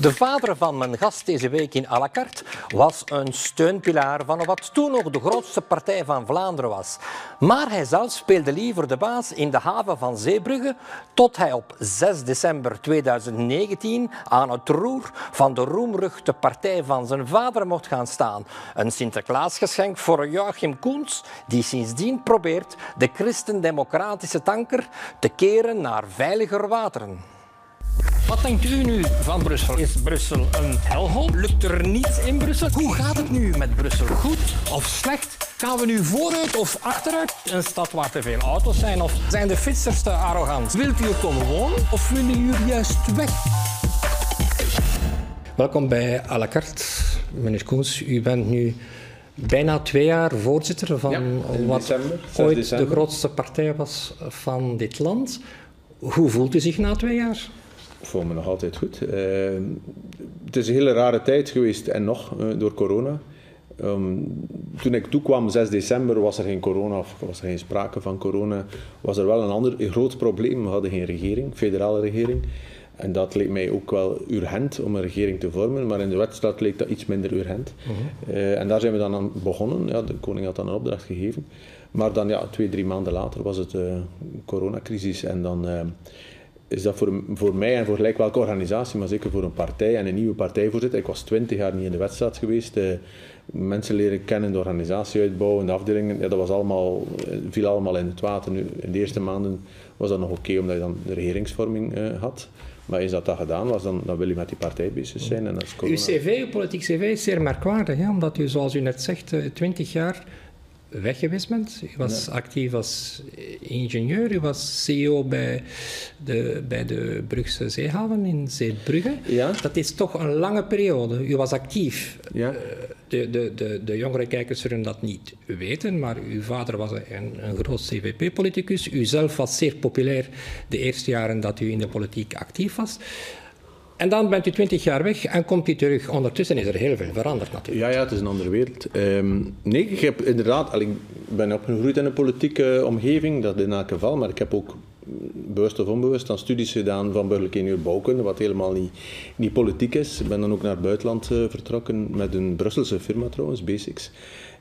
De vader van mijn gast deze week in à was een steunpilaar van wat toen nog de grootste partij van Vlaanderen was. Maar hij zelf speelde liever de baas in de haven van Zeebrugge tot hij op 6 december 2019 aan het roer van de roemruchte partij van zijn vader mocht gaan staan. Een Sinterklaasgeschenk voor Joachim Koens, die sindsdien probeert de christendemocratische tanker te keren naar veiliger wateren. Wat denkt u nu van Brussel? Is Brussel een helhoop? Lukt er niets in Brussel? Hoe gaat het nu met Brussel? Goed of slecht? Gaan we nu vooruit of achteruit? Een stad waar te veel auto's zijn? Of zijn de fietsers te arrogant? Wilt u er komen wonen of willen jullie juist weg? Welkom bij à la carte. Meneer Koens, u bent nu bijna twee jaar voorzitter van Ja, wat december, 6 ooit december. de grootste partij was van dit land. Hoe voelt u zich na twee jaar? Ik voel me nog altijd goed. Eh, het is een hele rare tijd geweest en nog eh, door corona. Ehm, toen ik toekwam, 6 december, was er geen corona of was er geen sprake van corona. Was er wel een ander een groot probleem. We hadden geen regering, federale regering. En dat leek mij ook wel urgent om een regering te vormen, maar in de wedstrijd leek dat iets minder urgent. Eh, en daar zijn we dan aan begonnen. Ja, de koning had dan een opdracht gegeven. Maar dan, ja, twee, drie maanden later was het eh coronacrisis en dan... is dat voor, voor mij en voor gelijk welke organisatie, maar zeker voor een partij en een nieuwe partijvoorzitter. Ik was twintig jaar niet in de wedstrijd geweest. eh, mensen leren kennen, de organisatie uitbouwen, de afdelingen. Ja, dat was allemaal, eh, viel allemaal in het water. Nu, in de eerste maanden was dat nog oké, omdat je dan de regeringsvorming eh, had. Maar eens dat dat gedaan was, dan, dan wil je met die partij bezig zijn. En dat is Uw cv, uw politiek cv, is zeer merkwaardig, hè? omdat u, zoals u net zegt, twintig jaar bent. U was actief als ingenieur, u was CEO bij de, bij de Brugse Zeehaven in Zeebrugge. Ja. Dat is toch een lange periode. U was actief. Ja. Eh, De, de, de, de jongere kijkers zullen dat niet weten, maar uw vader was een, een groot CVP-politicus. U zelf was zeer populair de eerste jaren dat u in de politiek actief was. En dan bent u twintig jaar weg en komt u terug. Ondertussen is er heel veel veranderd natuurlijk. Ja, ja, het is een andere wereld. Ehm, nee, ik heb inderdaad, al, ik ben opgegroeid in een politieke omgeving, dat in elk geval, maar ik heb ook bewust of onbewust dan studies gedaan van burgerlijke ingenieur bouwkunde, wat helemaal niet, niet politiek is. Ik ben dan ook naar het buitenland eh, vertrokken met een Brusselse firma trouwens, Basics.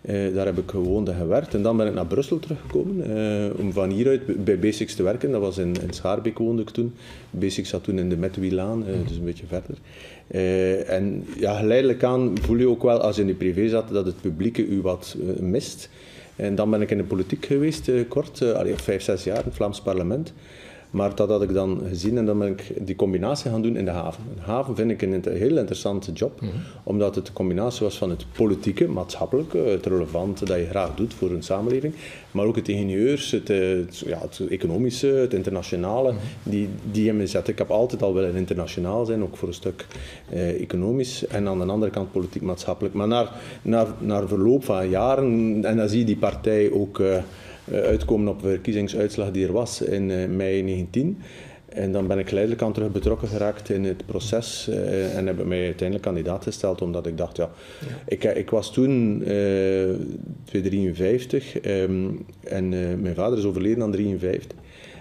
Eh, daar heb ik gewoond en gewerkt. En dan ben ik naar Brussel teruggekomen eh, om van hieruit bij Basics te werken. Dat was in, in Schaarbeek woonde ik toen. Basics zat toen in de Metwielaan, eh dus een beetje verder. En ja, geleidelijk aan voel je ook wel, als je in de privé zat, dat het publieke u wat mist. En dan ben ik in de politiek geweest, kort, allee, vijf, zes jaar in het Vlaams parlement. Maar dat had ik dan gezien en dan ben ik die combinatie gaan doen in de haven. Een haven vind ik een inter- heel interessante job, omdat het de combinatie was van het politieke, maatschappelijke, het relevante dat je graag doet voor een samenleving, maar ook het ingenieurs, het, het, ja, het economische, het internationale, die, die in me zetten. Ik heb altijd al willen internationaal zijn, ook voor een stuk eh, economisch, en aan de andere kant politiek-maatschappelijk. Maar naar, naar, naar verloop van jaren, en dan zie je die partij ook... eh, uitkomen op de verkiezingsuitslag die er was in eh, mei 19. En dan ben ik geleidelijk aan terug betrokken geraakt in het proces eh, en heb ik mij uiteindelijk kandidaat gesteld omdat ik dacht, ja, Ik, eh, ik was toen eh 53 ehm, en eh, mijn vader is overleden aan 53.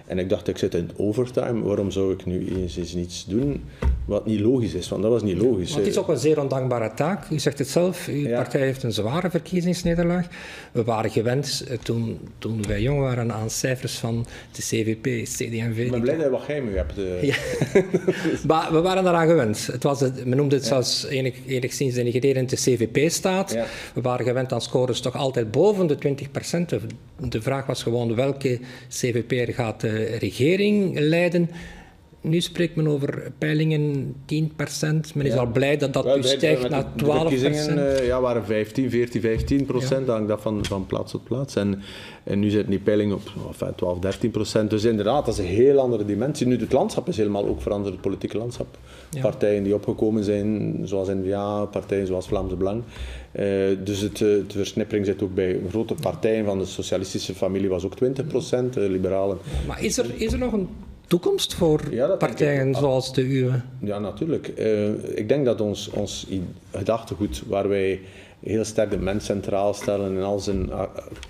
En ik dacht, ik zit in overtime, waarom zou ik nu eens, eens iets doen wat niet logisch is? Want dat was niet logisch. Want het is ook een zeer ondankbare taak. U zegt het zelf, uw Ja. partij heeft een zware verkiezingsnederlaag. We waren gewend eh, toen, toen wij jong waren aan cijfers van de CVP, CD&V. Ik ben blij dat je wat geheim u hebt. eh. Ja. maar we waren eraan gewend. Het was het, men noemde het zelfs enig, enigszins denigrerend de CVP-staat. We waren gewend aan scores toch altijd boven de 20 De, de vraag was gewoon welke CVP'er gaat de regering leiden. Nu spreekt men over peilingen 10% Men is Ja. al blij dat dat Wel, nu stijgt naar de- 12 De verkiezingen eh, ja, waren 15, 14, 15 procent. Dan hangt dat van, van plaats tot plaats. En, en nu zitten die peilingen op enfin, 12, 13 procent. Dus inderdaad, dat is een heel andere dimensie. Nu, het landschap is helemaal ook veranderd, het politieke landschap. Ja. Partijen die opgekomen zijn, zoals N-VA, partijen zoals Vlaamse Belang. Eh, dus het, eh, de versnippering zit ook bij grote partijen van de socialistische familie was ook 20 procent, liberalen. Maar is er, is er nog een toekomst voor partijen zoals de uwe? Ja, natuurlijk. Uh, ik denk dat ons, ons gedachtegoed waar wij heel sterk de mens centraal stellen en al zijn uh,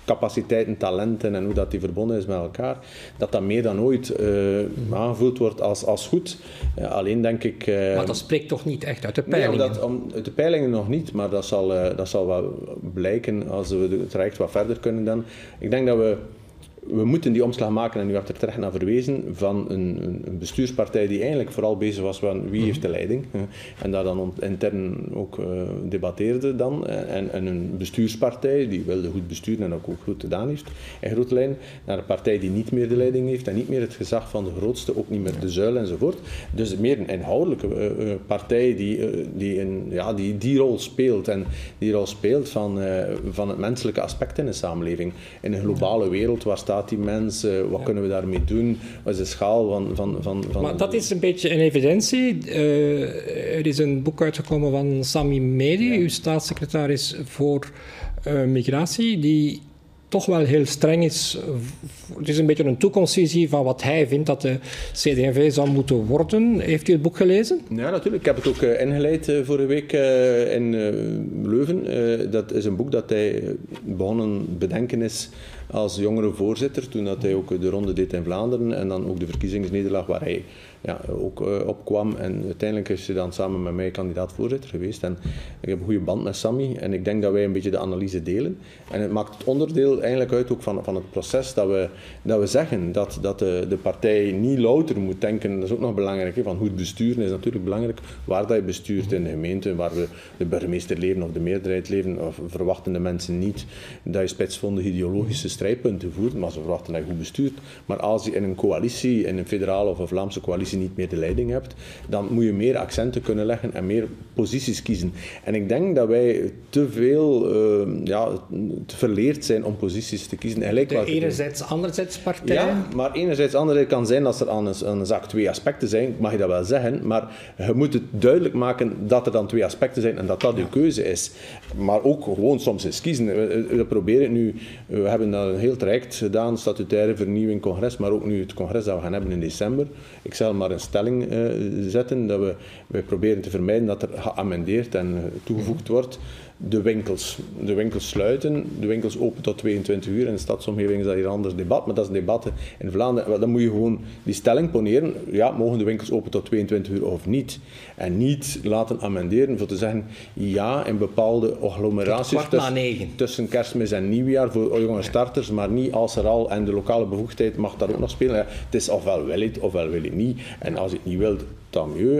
capaciteiten, talenten en hoe dat die verbonden is met elkaar, dat dat meer dan ooit uh, aangevoeld wordt als, als goed. Uh, alleen denk ik... maar dat spreekt toch niet echt uit de peilingen? Nee, om, uit de peilingen nog niet, maar dat zal, dat zal wel blijken als we het traject wat verder kunnen dan. Ik denk dat we we moeten die omslag maken, en u hebt er terecht naar verwezen, van een, een, bestuurspartij die eigenlijk vooral bezig was van wie heeft de leiding. En daar dan intern ook uh, debatteerde dan. En, en, een bestuurspartij die wilde goed besturen en ook, goed gedaan heeft, in grote lijn, naar een partij die niet meer de leiding heeft en niet meer het gezag van de grootste, ook niet meer de zuil enzovoort. Dus meer een inhoudelijke uh, partij die, die, ja, die die rol speelt. En die rol speelt van, van het menselijke aspect in de samenleving. In een globale wereld waar staat die mensen? Wat kunnen we daarmee doen? Wat is de schaal van... van, van, van maar dat is een beetje een evidentie. Uh, er is een boek uitgekomen van Sami Medi, uw staatssecretaris voor uh, migratie, die toch wel heel streng is. Het is een beetje een toekomstvisie van wat hij vindt dat de CD&V zou moeten worden. Heeft u het boek gelezen? Ja, natuurlijk. Ik heb het ook uh, ingeleid vorige week in Leuven. dat is een boek dat hij begonnen bedenken is als jongere voorzitter, toen dat hij ook de ronde deed in Vlaanderen en dan ook de verkiezingsnederlaag waar hij ja, ook uh, opkwam. En uiteindelijk is hij dan samen met mij kandidaat-voorzitter geweest. En ik heb een goede band met Sammy en ik denk dat wij een beetje de analyse delen. En het maakt het onderdeel eigenlijk uit ook van, van het proces dat we, dat we zeggen dat, dat de, de partij niet louter moet denken. Dat is ook nog belangrijk. Hè, van goed besturen is natuurlijk belangrijk. Waar dat je bestuurt in de gemeente, waar we de burgemeester leven of de meerderheid leven, of verwachten de mensen niet dat je spitsvondige ideologische strijdpunten voert, maar ze verwachten dat je goed bestuurt. Maar als je in een coalitie, in een federale of een Vlaamse coalitie, niet meer de leiding hebt, dan moet je meer accenten kunnen leggen en meer posities kiezen. En ik denk dat wij te veel uh, ja, te verleerd zijn om posities te kiezen. Gelijk de enerzijds, anderzijds partij. Ja, maar enerzijds, anderzijds kan zijn dat er aan een, aan een zak twee aspecten zijn, mag je dat wel zeggen, maar je moet het duidelijk maken dat er dan twee aspecten zijn en dat dat je keuze is. Maar ook gewoon soms eens kiezen. We, we proberen nu, we hebben dat een heel traject gedaan, statutaire vernieuwing, congres, maar ook nu het congres dat we gaan hebben in december. Ik zal maar een stelling uh, zetten dat we, we proberen te vermijden dat er geamendeerd en toegevoegd wordt de winkels, de winkels sluiten, de winkels open tot 22 uur. In de stadsomgeving is dat hier een ander debat, maar dat is een debat in Vlaanderen. Dan moet je gewoon die stelling poneren, ja, mogen de winkels open tot 22 uur of niet? En niet laten amenderen voor te zeggen, ja, in bepaalde agglomeraties tussen, tussen kerstmis en nieuwjaar voor jonge starters, maar niet als er al, en de lokale bevoegdheid mag daar ook nog spelen. Ja, het is ofwel wil het, ofwel wil het niet. En als je het niet wilt,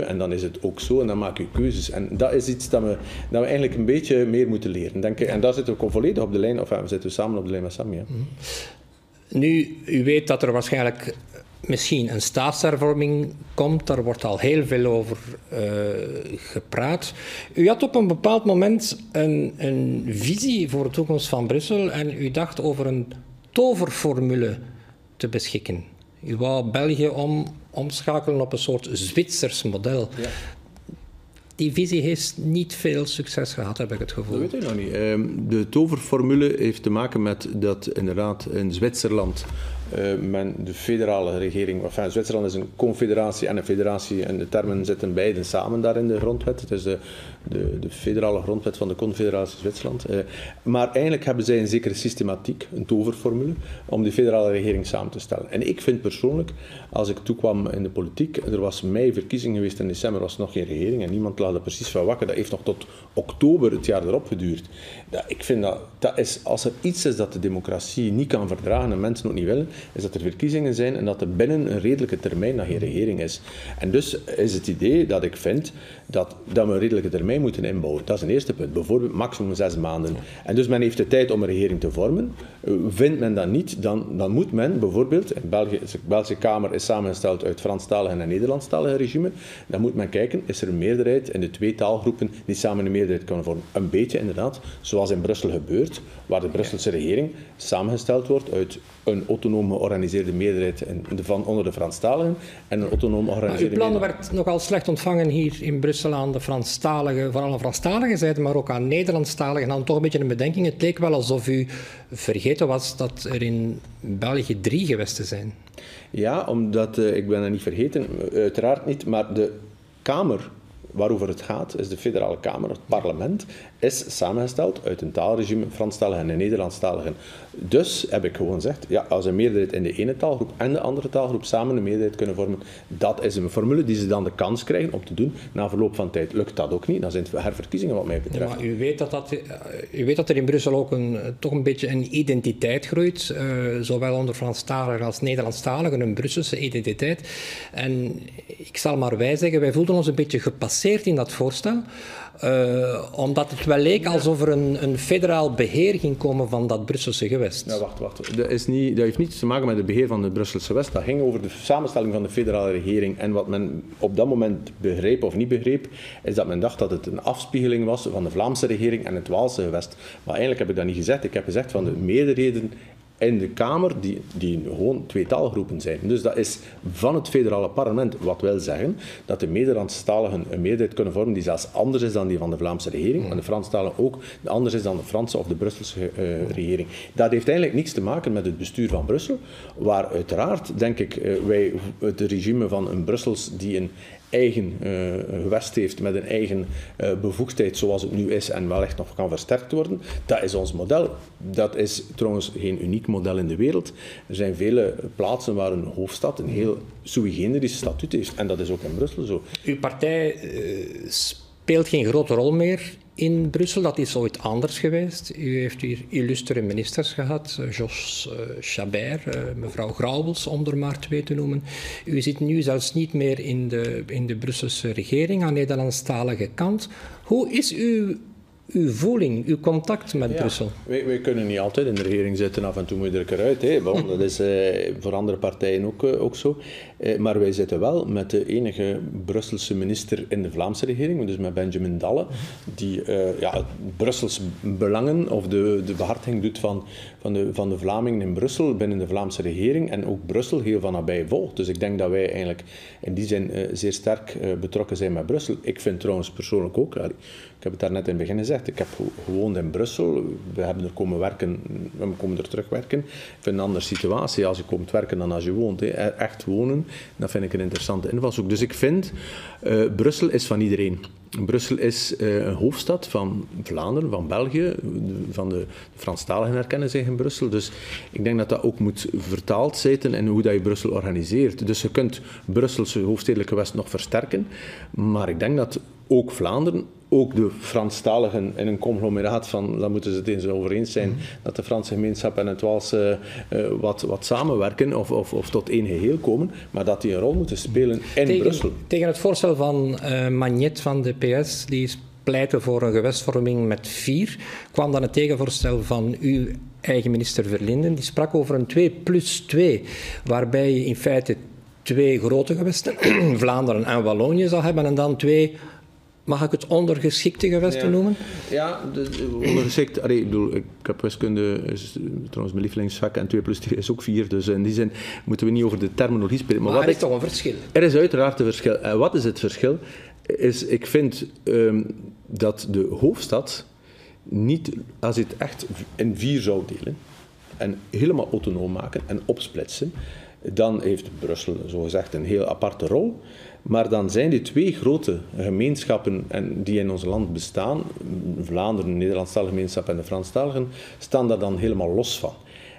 en dan is het ook zo en dan maak je keuzes. En dat is iets dat we, dat we eigenlijk een beetje meer moeten leren, denk ik. En daar zitten we volledig op de lijn, of we zitten samen op de lijn met Sam. Ja. Mhm. Nu, u weet dat er waarschijnlijk misschien een staatshervorming komt. Daar wordt al heel veel over uh, gepraat. U had op een bepaald moment een, een visie voor de toekomst van Brussel en u dacht over een toverformule te beschikken. U wou België om, omschakelen op een soort Zwitsers model. Ja. Die visie heeft niet veel succes gehad, heb ik het gevoel. Dat weet ik nog niet. Ehm, de toverformule heeft te maken met dat inderdaad in Zwitserland men de federale regering, enfin, Zwitserland is een confederatie en een federatie en de termen zitten beiden samen daar in de grondwet. Het is de, de, de federale grondwet van de confederatie Zwitserland. Uh, maar eigenlijk hebben zij een zekere systematiek, een toverformule, om die federale regering samen te stellen. En ik vind persoonlijk, als ik toekwam in de politiek, er was mei verkiezing geweest in december, was nog geen regering en niemand laat er precies van wakker. Dat heeft nog tot oktober het jaar erop geduurd. Ja, ik vind dat, dat is, als er iets is dat de democratie niet kan verdragen en mensen ook niet willen, is dat er verkiezingen zijn en dat er binnen een redelijke termijn nog geen regering is. En dus is het idee dat ik vind dat, dat we een redelijke termijn moeten inbouwen. Dat is een eerste punt. Bijvoorbeeld maximum zes maanden. En dus men heeft de tijd om een regering te vormen. Vindt men dat niet, dan, dan moet men bijvoorbeeld, in België, de Belgische Kamer is samengesteld uit Franstalige en Nederlandstalige regime, dan moet men kijken, is er een meerderheid in de twee taalgroepen die samen een meerderheid kunnen vormen. Een beetje inderdaad, zoals in Brussel gebeurt, waar de Brusselse regering samengesteld wordt uit een autonoom georganiseerde meerderheid van, onder de Franstaligen en een autonoom georganiseerde Uw plan werd nogal slecht ontvangen hier in Brussel aan de Franstaligen, vooral aan Franstalige zijde, maar ook aan Nederlandstaligen. Dan toch een beetje een bedenking. Het leek wel alsof u vergeten was dat er in België drie gewesten zijn. Ja, omdat, uh, ik ben dat niet vergeten, uiteraard niet, maar de Kamer waarover het gaat, is de federale Kamer, het parlement, is samengesteld uit een taalregime, Franstaligen en Nederlandstaligen. Dus heb ik gewoon gezegd, ja, als een meerderheid in de ene taalgroep en de andere taalgroep samen een meerderheid kunnen vormen, dat is een formule die ze dan de kans krijgen om te doen. Na verloop van tijd lukt dat ook niet, dan zijn het herverkiezingen wat mij betreft. maar u weet dat, dat, u weet dat er in Brussel ook een, toch een beetje een identiteit groeit, uh, zowel onder Franstaligen als Nederlandstaligen, een Brusselse identiteit. En ik zal maar wij zeggen, wij voelden ons een beetje gepasseerd in dat voorstel. Uh, omdat het wel leek alsof er een, een, federaal beheer ging komen van dat Brusselse gewest. Ja, wacht, wacht. Dat, is niet, dat heeft niets te maken met het beheer van het Brusselse gewest. Dat ging over de samenstelling van de federale regering. En wat men op dat moment begreep of niet begreep, is dat men dacht dat het een afspiegeling was van de Vlaamse regering en het Waalse gewest. Maar eigenlijk heb ik dat niet gezegd. Ik heb gezegd van de meerderheden in de Kamer die, die gewoon twee taalgroepen zijn. Dus dat is van het federale parlement, wat wil zeggen dat de Nederlandstaligen een meerderheid kunnen vormen die zelfs anders is dan die van de Vlaamse regering, en de Franstaligen ook anders is dan de Franse of de Brusselse uh, regering. Dat heeft eigenlijk niets te maken met het bestuur van Brussel, waar uiteraard, denk ik, uh, wij het regime van een Brussels die een eigen uh, gewest heeft met een eigen uh, bevoegdheid zoals het nu is en wellicht nog kan versterkt worden. Dat is ons model. Dat is trouwens geen uniek model in de wereld. Er zijn vele plaatsen waar een hoofdstad een heel sui generis statuut heeft. En dat is ook in Brussel zo. Uw partij uh, speelt geen grote rol meer in Brussel. Dat is ooit anders geweest. U heeft hier illustere ministers gehad, eh, Jos uh, Chabert, uh, mevrouw Grauwels, om er maar twee te noemen. U zit nu zelfs niet meer in de, in de Brusselse regering aan de Nederlandstalige kant. Hoe is uw uw voeling, uw contact met Brussel? Wij, wij, kunnen niet altijd in de regering zitten, af en toe moet je er eruit. Hè. Bon, dat is eh, voor andere partijen ook, eh, ook zo. Eh, maar wij zitten wel met de enige Brusselse minister in de Vlaamse regering, dus met Benjamin Dalle, die uh, ja, Brussels belangen of de, de behartiging doet van, van, de, van de Vlamingen in Brussel binnen de Vlaamse regering en ook Brussel heel van nabij volgt. Dus ik denk dat wij eigenlijk in die zin uh, zeer sterk betrokken zijn met Brussel. Ik vind trouwens persoonlijk ook, ik heb het daar net in het begin gezegd, ik heb gewoond in Brussel, we hebben er komen werken, we komen er terugwerken. Ik vind een andere situatie als je komt werken dan als je woont. Hè. Echt wonen, dat vind ik een interessante invalshoek. Dus ik vind, uh, Brussel is van iedereen. Brussel is uh, een hoofdstad van Vlaanderen, van België, van de Franstaligen herkennen zich in Brussel. Dus ik denk dat dat ook moet vertaald zitten in hoe dat je Brussel organiseert. Dus je kunt Brusselse hoofdstedelijke West nog versterken, maar ik denk dat ook Vlaanderen ook de Franstaligen in een conglomeraat van, dan moeten ze het eens over eens zijn, mhm. dat de Franse gemeenschap en het Waalse uh, wat, wat samenwerken of, of, of, tot één geheel komen, maar dat die een rol moeten spelen in tegen, Brussel. Tegen het voorstel van uh, Magnet van de PS, die pleitte voor een gewestvorming met vier, kwam dan het tegenvoorstel van uw eigen minister Verlinden. Die sprak over een 2 plus 2, waarbij je in feite twee grote gewesten, Vlaanderen en Wallonië, zal hebben en dan twee mag ik het ondergeschikte gewest ja. noemen? Ja, de, ondergeschikt. Allee, ik, bedoel, ik heb wiskunde, is trouwens mijn lievelingsvak, en 2 plus 2 is ook 4. Dus in die zin moeten we niet over de terminologie spelen. Maar, maar wat er is toch een verschil? Er is uiteraard een verschil. En wat is het verschil? Is, ik vind um, dat de hoofdstad niet, als je het echt in vier zou delen en helemaal autonoom maken en opsplitsen, dan heeft Brussel zogezegd een heel aparte rol. Maar dan zijn die twee grote gemeenschappen die in ons land bestaan, Vlaanderen, de Nederlandstalige gemeenschap en de Franstaligen, staan daar dan helemaal los van.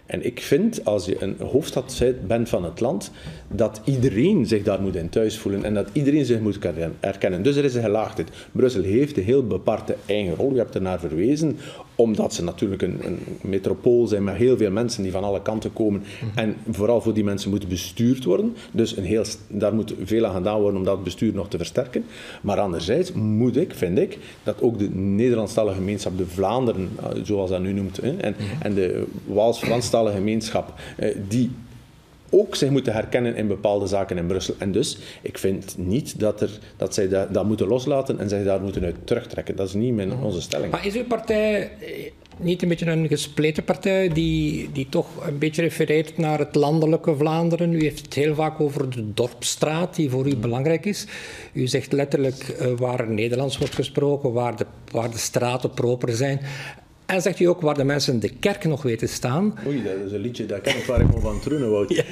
En ik vind, als je een hoofdstad bent van het land, dat iedereen zich daar moet in thuis voelen en dat iedereen zich moet herkennen. Dus er is een gelaagdheid. Brussel heeft een heel beparte eigen rol, je hebt er naar verwezen, omdat ze natuurlijk een, een metropool zijn met heel veel mensen die van alle kanten komen. Mhm. En vooral voor die mensen moet bestuurd worden. Dus een heel, daar moet veel aan gedaan worden om dat bestuur nog te versterken. Maar anderzijds moet ik, vind ik, dat ook de Nederlandstalige gemeenschap, de Vlaanderen, eh, zoals dat nu noemt, en, mhm. en de Waals-Franstalige gemeenschap, eh, die ook zich moeten herkennen in bepaalde zaken in Brussel. En dus, ik vind niet dat, er, dat zij dat, dat moeten loslaten en zich daar moeten uit terugtrekken. Dat is niet mijn, onze stelling. Maar is uw partij niet een beetje een gespleten partij die, die toch een beetje refereert naar het landelijke Vlaanderen? U heeft het heel vaak over de dorpstraat, die voor u belangrijk is. U zegt letterlijk uh, waar Nederlands wordt gesproken, waar de, waar de straten proper zijn. En zegt u ook waar de mensen de kerk nog weten staan. Oei, dat is een liedje, dat ken ik waar ik me van trunnen wou. Ja.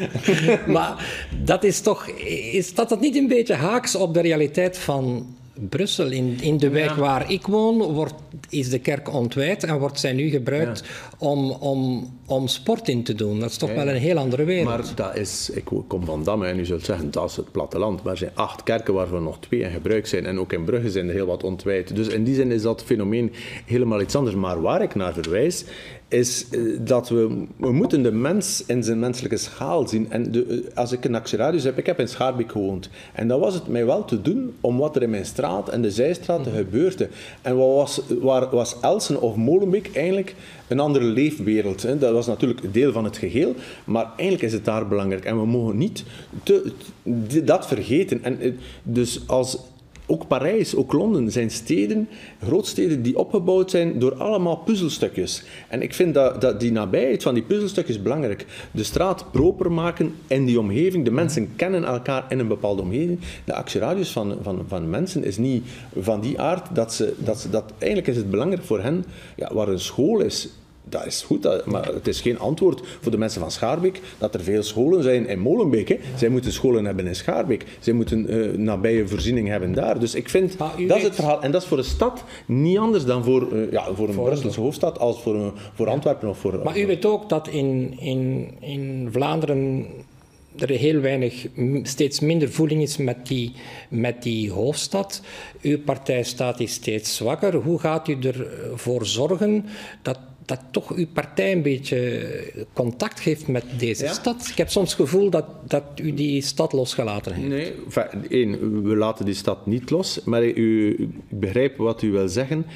maar dat is toch, is dat, dat niet een beetje haaks op de realiteit van Brussel. In, in de wijk waar ik woon wordt, is de kerk ontwijd en wordt zij nu gebruikt om, om, om sport in te doen. Dat is toch wel een heel andere wereld. Maar dat is, ik kom van Damme en u zult zeggen dat is het platteland. Maar er zijn acht kerken waarvan nog twee in gebruik zijn. En ook in Brugge zijn er heel wat ontwijd. Dus in die zin is dat fenomeen helemaal iets anders. Maar waar ik naar verwijs, is eh, dat we, we moeten de mens in zijn menselijke schaal zien. En de, eh, als ik een actieradius heb, ik heb in Schaarbeek gewoond. En dan was het mij wel te doen om wat er in mijn straat en de zijstraat te gebeurde. En wat was, waar was Elsen of Molenbeek eigenlijk een andere leefwereld. Hè? Dat was natuurlijk deel van het geheel, maar eigenlijk is het daar belangrijk. En we mogen niet te, dat vergeten. En eh, dus als ook Parijs, ook Londen zijn steden, grootsteden die opgebouwd zijn door allemaal puzzelstukjes. En ik vind dat, dat die nabijheid van die puzzelstukjes belangrijk. De straat proper maken en die omgeving. De mensen kennen elkaar in een bepaalde omgeving. De actieradius van, van, van mensen is niet van die aard dat ze, dat dat... Eigenlijk is het belangrijk voor hen, ja, waar een school is, dat is goed, maar het is geen antwoord voor de mensen van Schaarbeek dat er veel scholen zijn in Molenbeek. Hè. Zij moeten scholen hebben in Schaarbeek. Zij moeten uh, nabije voorziening hebben daar. Dus ik vind, dat is het verhaal. En dat is voor de stad niet anders dan voor, uh, ja, voor een voor Brusselse hoofdstad als voor, uh, voor Antwerpen of voor... Maar u weet ook dat in, in, in Vlaanderen er heel weinig, steeds minder voeling is met die, met die hoofdstad. Uw partij staat die steeds zwakker. Hoe gaat u ervoor zorgen dat dat toch uw partij een beetje contact geeft met deze stad. Ik heb soms het gevoel dat, dat u die stad losgelaten heeft. Nee, één, we laten die stad niet los, maar u, ik begrijp wat u wil zeggen.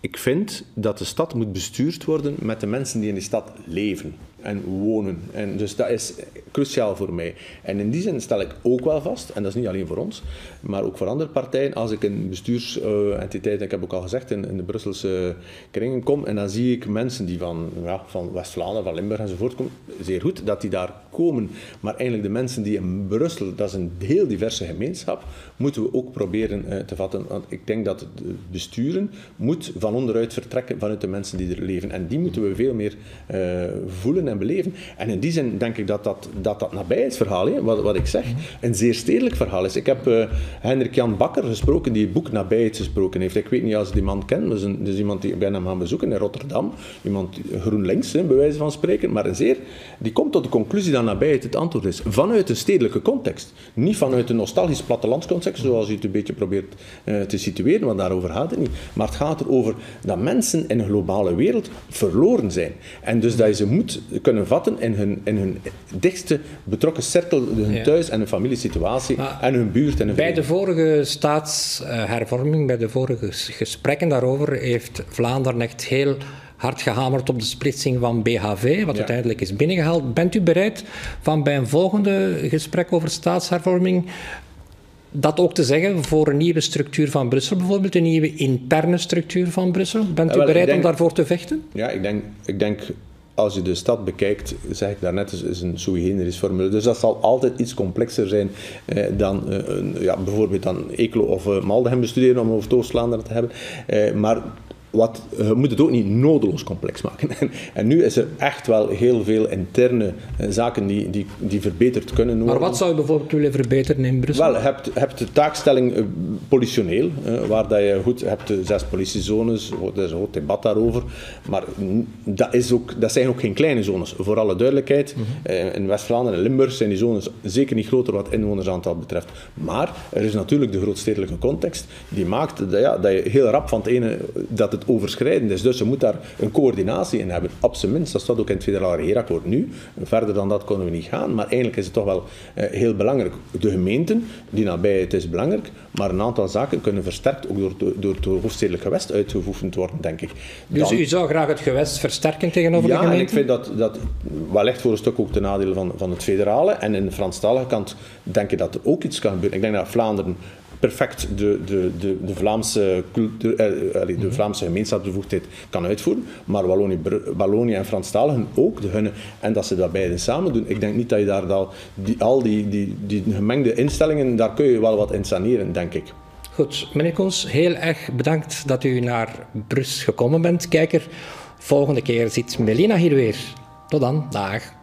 Ik vind dat de stad moet bestuurd worden met de mensen die in die stad leven en wonen. En dus dat is cruciaal voor mij. En in die zin stel ik ook wel vast, en dat is niet alleen voor ons, maar ook voor andere partijen, als ik in bestuursentiteiten, ik heb ook al gezegd, in, in, de Brusselse kringen kom, en dan zie ik mensen die van, ja, van West-Vlaanderen, van Limburg enzovoort komen, zeer goed dat die daar komen. Maar eigenlijk de mensen die in Brussel, dat is een heel diverse gemeenschap, moeten we ook proberen uh, te vatten. Want ik denk dat het besturen moet van onderuit vertrekken vanuit de mensen die er leven. En die moeten we veel meer uh, voelen en beleven. En in die zin denk ik dat dat, dat, dat nabijheidsverhaal, hè, wat, wat ik zeg, een zeer stedelijk verhaal is. Ik heb uh, Hendrik Jan Bakker gesproken, die het boek Nabijheid gesproken heeft. Ik weet niet als die man kent, dat is, een, iemand die ik ben gaan bezoeken in Rotterdam. Iemand GroenLinks, hè, bij wijze van spreken, maar een zeer... Die komt tot de conclusie dat nabijheid het antwoord is. Vanuit een stedelijke context. Niet vanuit een nostalgisch plattelandscontext, zoals u het een beetje probeert uh, te situeren, want daarover gaat het niet. Maar het gaat erover dat mensen in een globale wereld verloren zijn. En dus dat je ze moet kunnen vatten in hun, in hun dichtste betrokken cirkel, hun thuis- en hun familiesituatie en hun buurt. En hun bij de vorige staatshervorming, bij de vorige gesprekken daarover, heeft Vlaanderen echt heel hard gehamerd op de splitsing van BHV, wat uiteindelijk is binnengehaald. Bent u bereid van bij een volgende gesprek over staatshervorming dat ook te zeggen voor een nieuwe structuur van Brussel, bijvoorbeeld een nieuwe interne structuur van Brussel? Bent u bereid om daarvoor te vechten? Ja, ik denk, ik denk als je de stad bekijkt, zeg ik daarnet, is, is een sui generis formule. Dus dat zal altijd iets complexer zijn eh, dan eh, ja, bijvoorbeeld dan Eeklo of Maldegem bestuderen, om over Oost-Vlaanderen te hebben. Eh, maar wat, je moet het ook niet nodeloos complex maken. En, nu is er echt wel heel veel interne eh, zaken die, die, die verbeterd kunnen worden. Maar wat zou je bijvoorbeeld willen verbeteren in Brussel? Wel, je hebt, hebt de taakstelling uh, politioneel, waar dat je goed, hebt de zes politiezones, er is een groot debat daarover, maar dat, is ook, dat zijn ook geen kleine zones. Voor alle duidelijkheid, mhm. in West-Vlaanderen en Limburg zijn die zones zeker niet groter wat inwonersaantal betreft. Maar er is natuurlijk de grootstedelijke context, die maakt dat, ja, dat je heel rap van het ene, dat het overschrijdend is. Dus je moet daar een coördinatie in hebben. Op zijn minst, dat staat ook in het federale regeerakkoord nu. Verder dan dat kunnen we niet gaan. Maar eigenlijk is het toch wel eh, heel belangrijk. De gemeenten, die nabij het is belangrijk, maar een aantal zaken kunnen versterkt ook door, door het hoofdstedelijk gewest uitgeoefend worden, denk ik. Dus u zou graag het gewest versterken tegenover de gemeente? Ja, en ik vind dat, dat wellicht voor een stuk ook ten nadele van, van het federale. En in de Franstalige kant denk ik dat er ook iets kan gebeuren. Ik denk dat Vlaanderen perfect de, de, de, de Vlaamse, cultuur, eh, de mhm. Vlaamse gemeenschapsbevoegdheid kan uitvoeren, maar Wallonië, Wallonië en Franstaligen ook de hunne. En dat ze dat beide samen doen. Ik denk niet dat je daar al die, al die, die, die gemengde instellingen, daar kun je wel wat in saneren, denk ik. Goed, meneer Koens, heel erg bedankt dat u naar Brus gekomen bent. Kijker, volgende keer zit Melina hier weer. Tot dan, dag.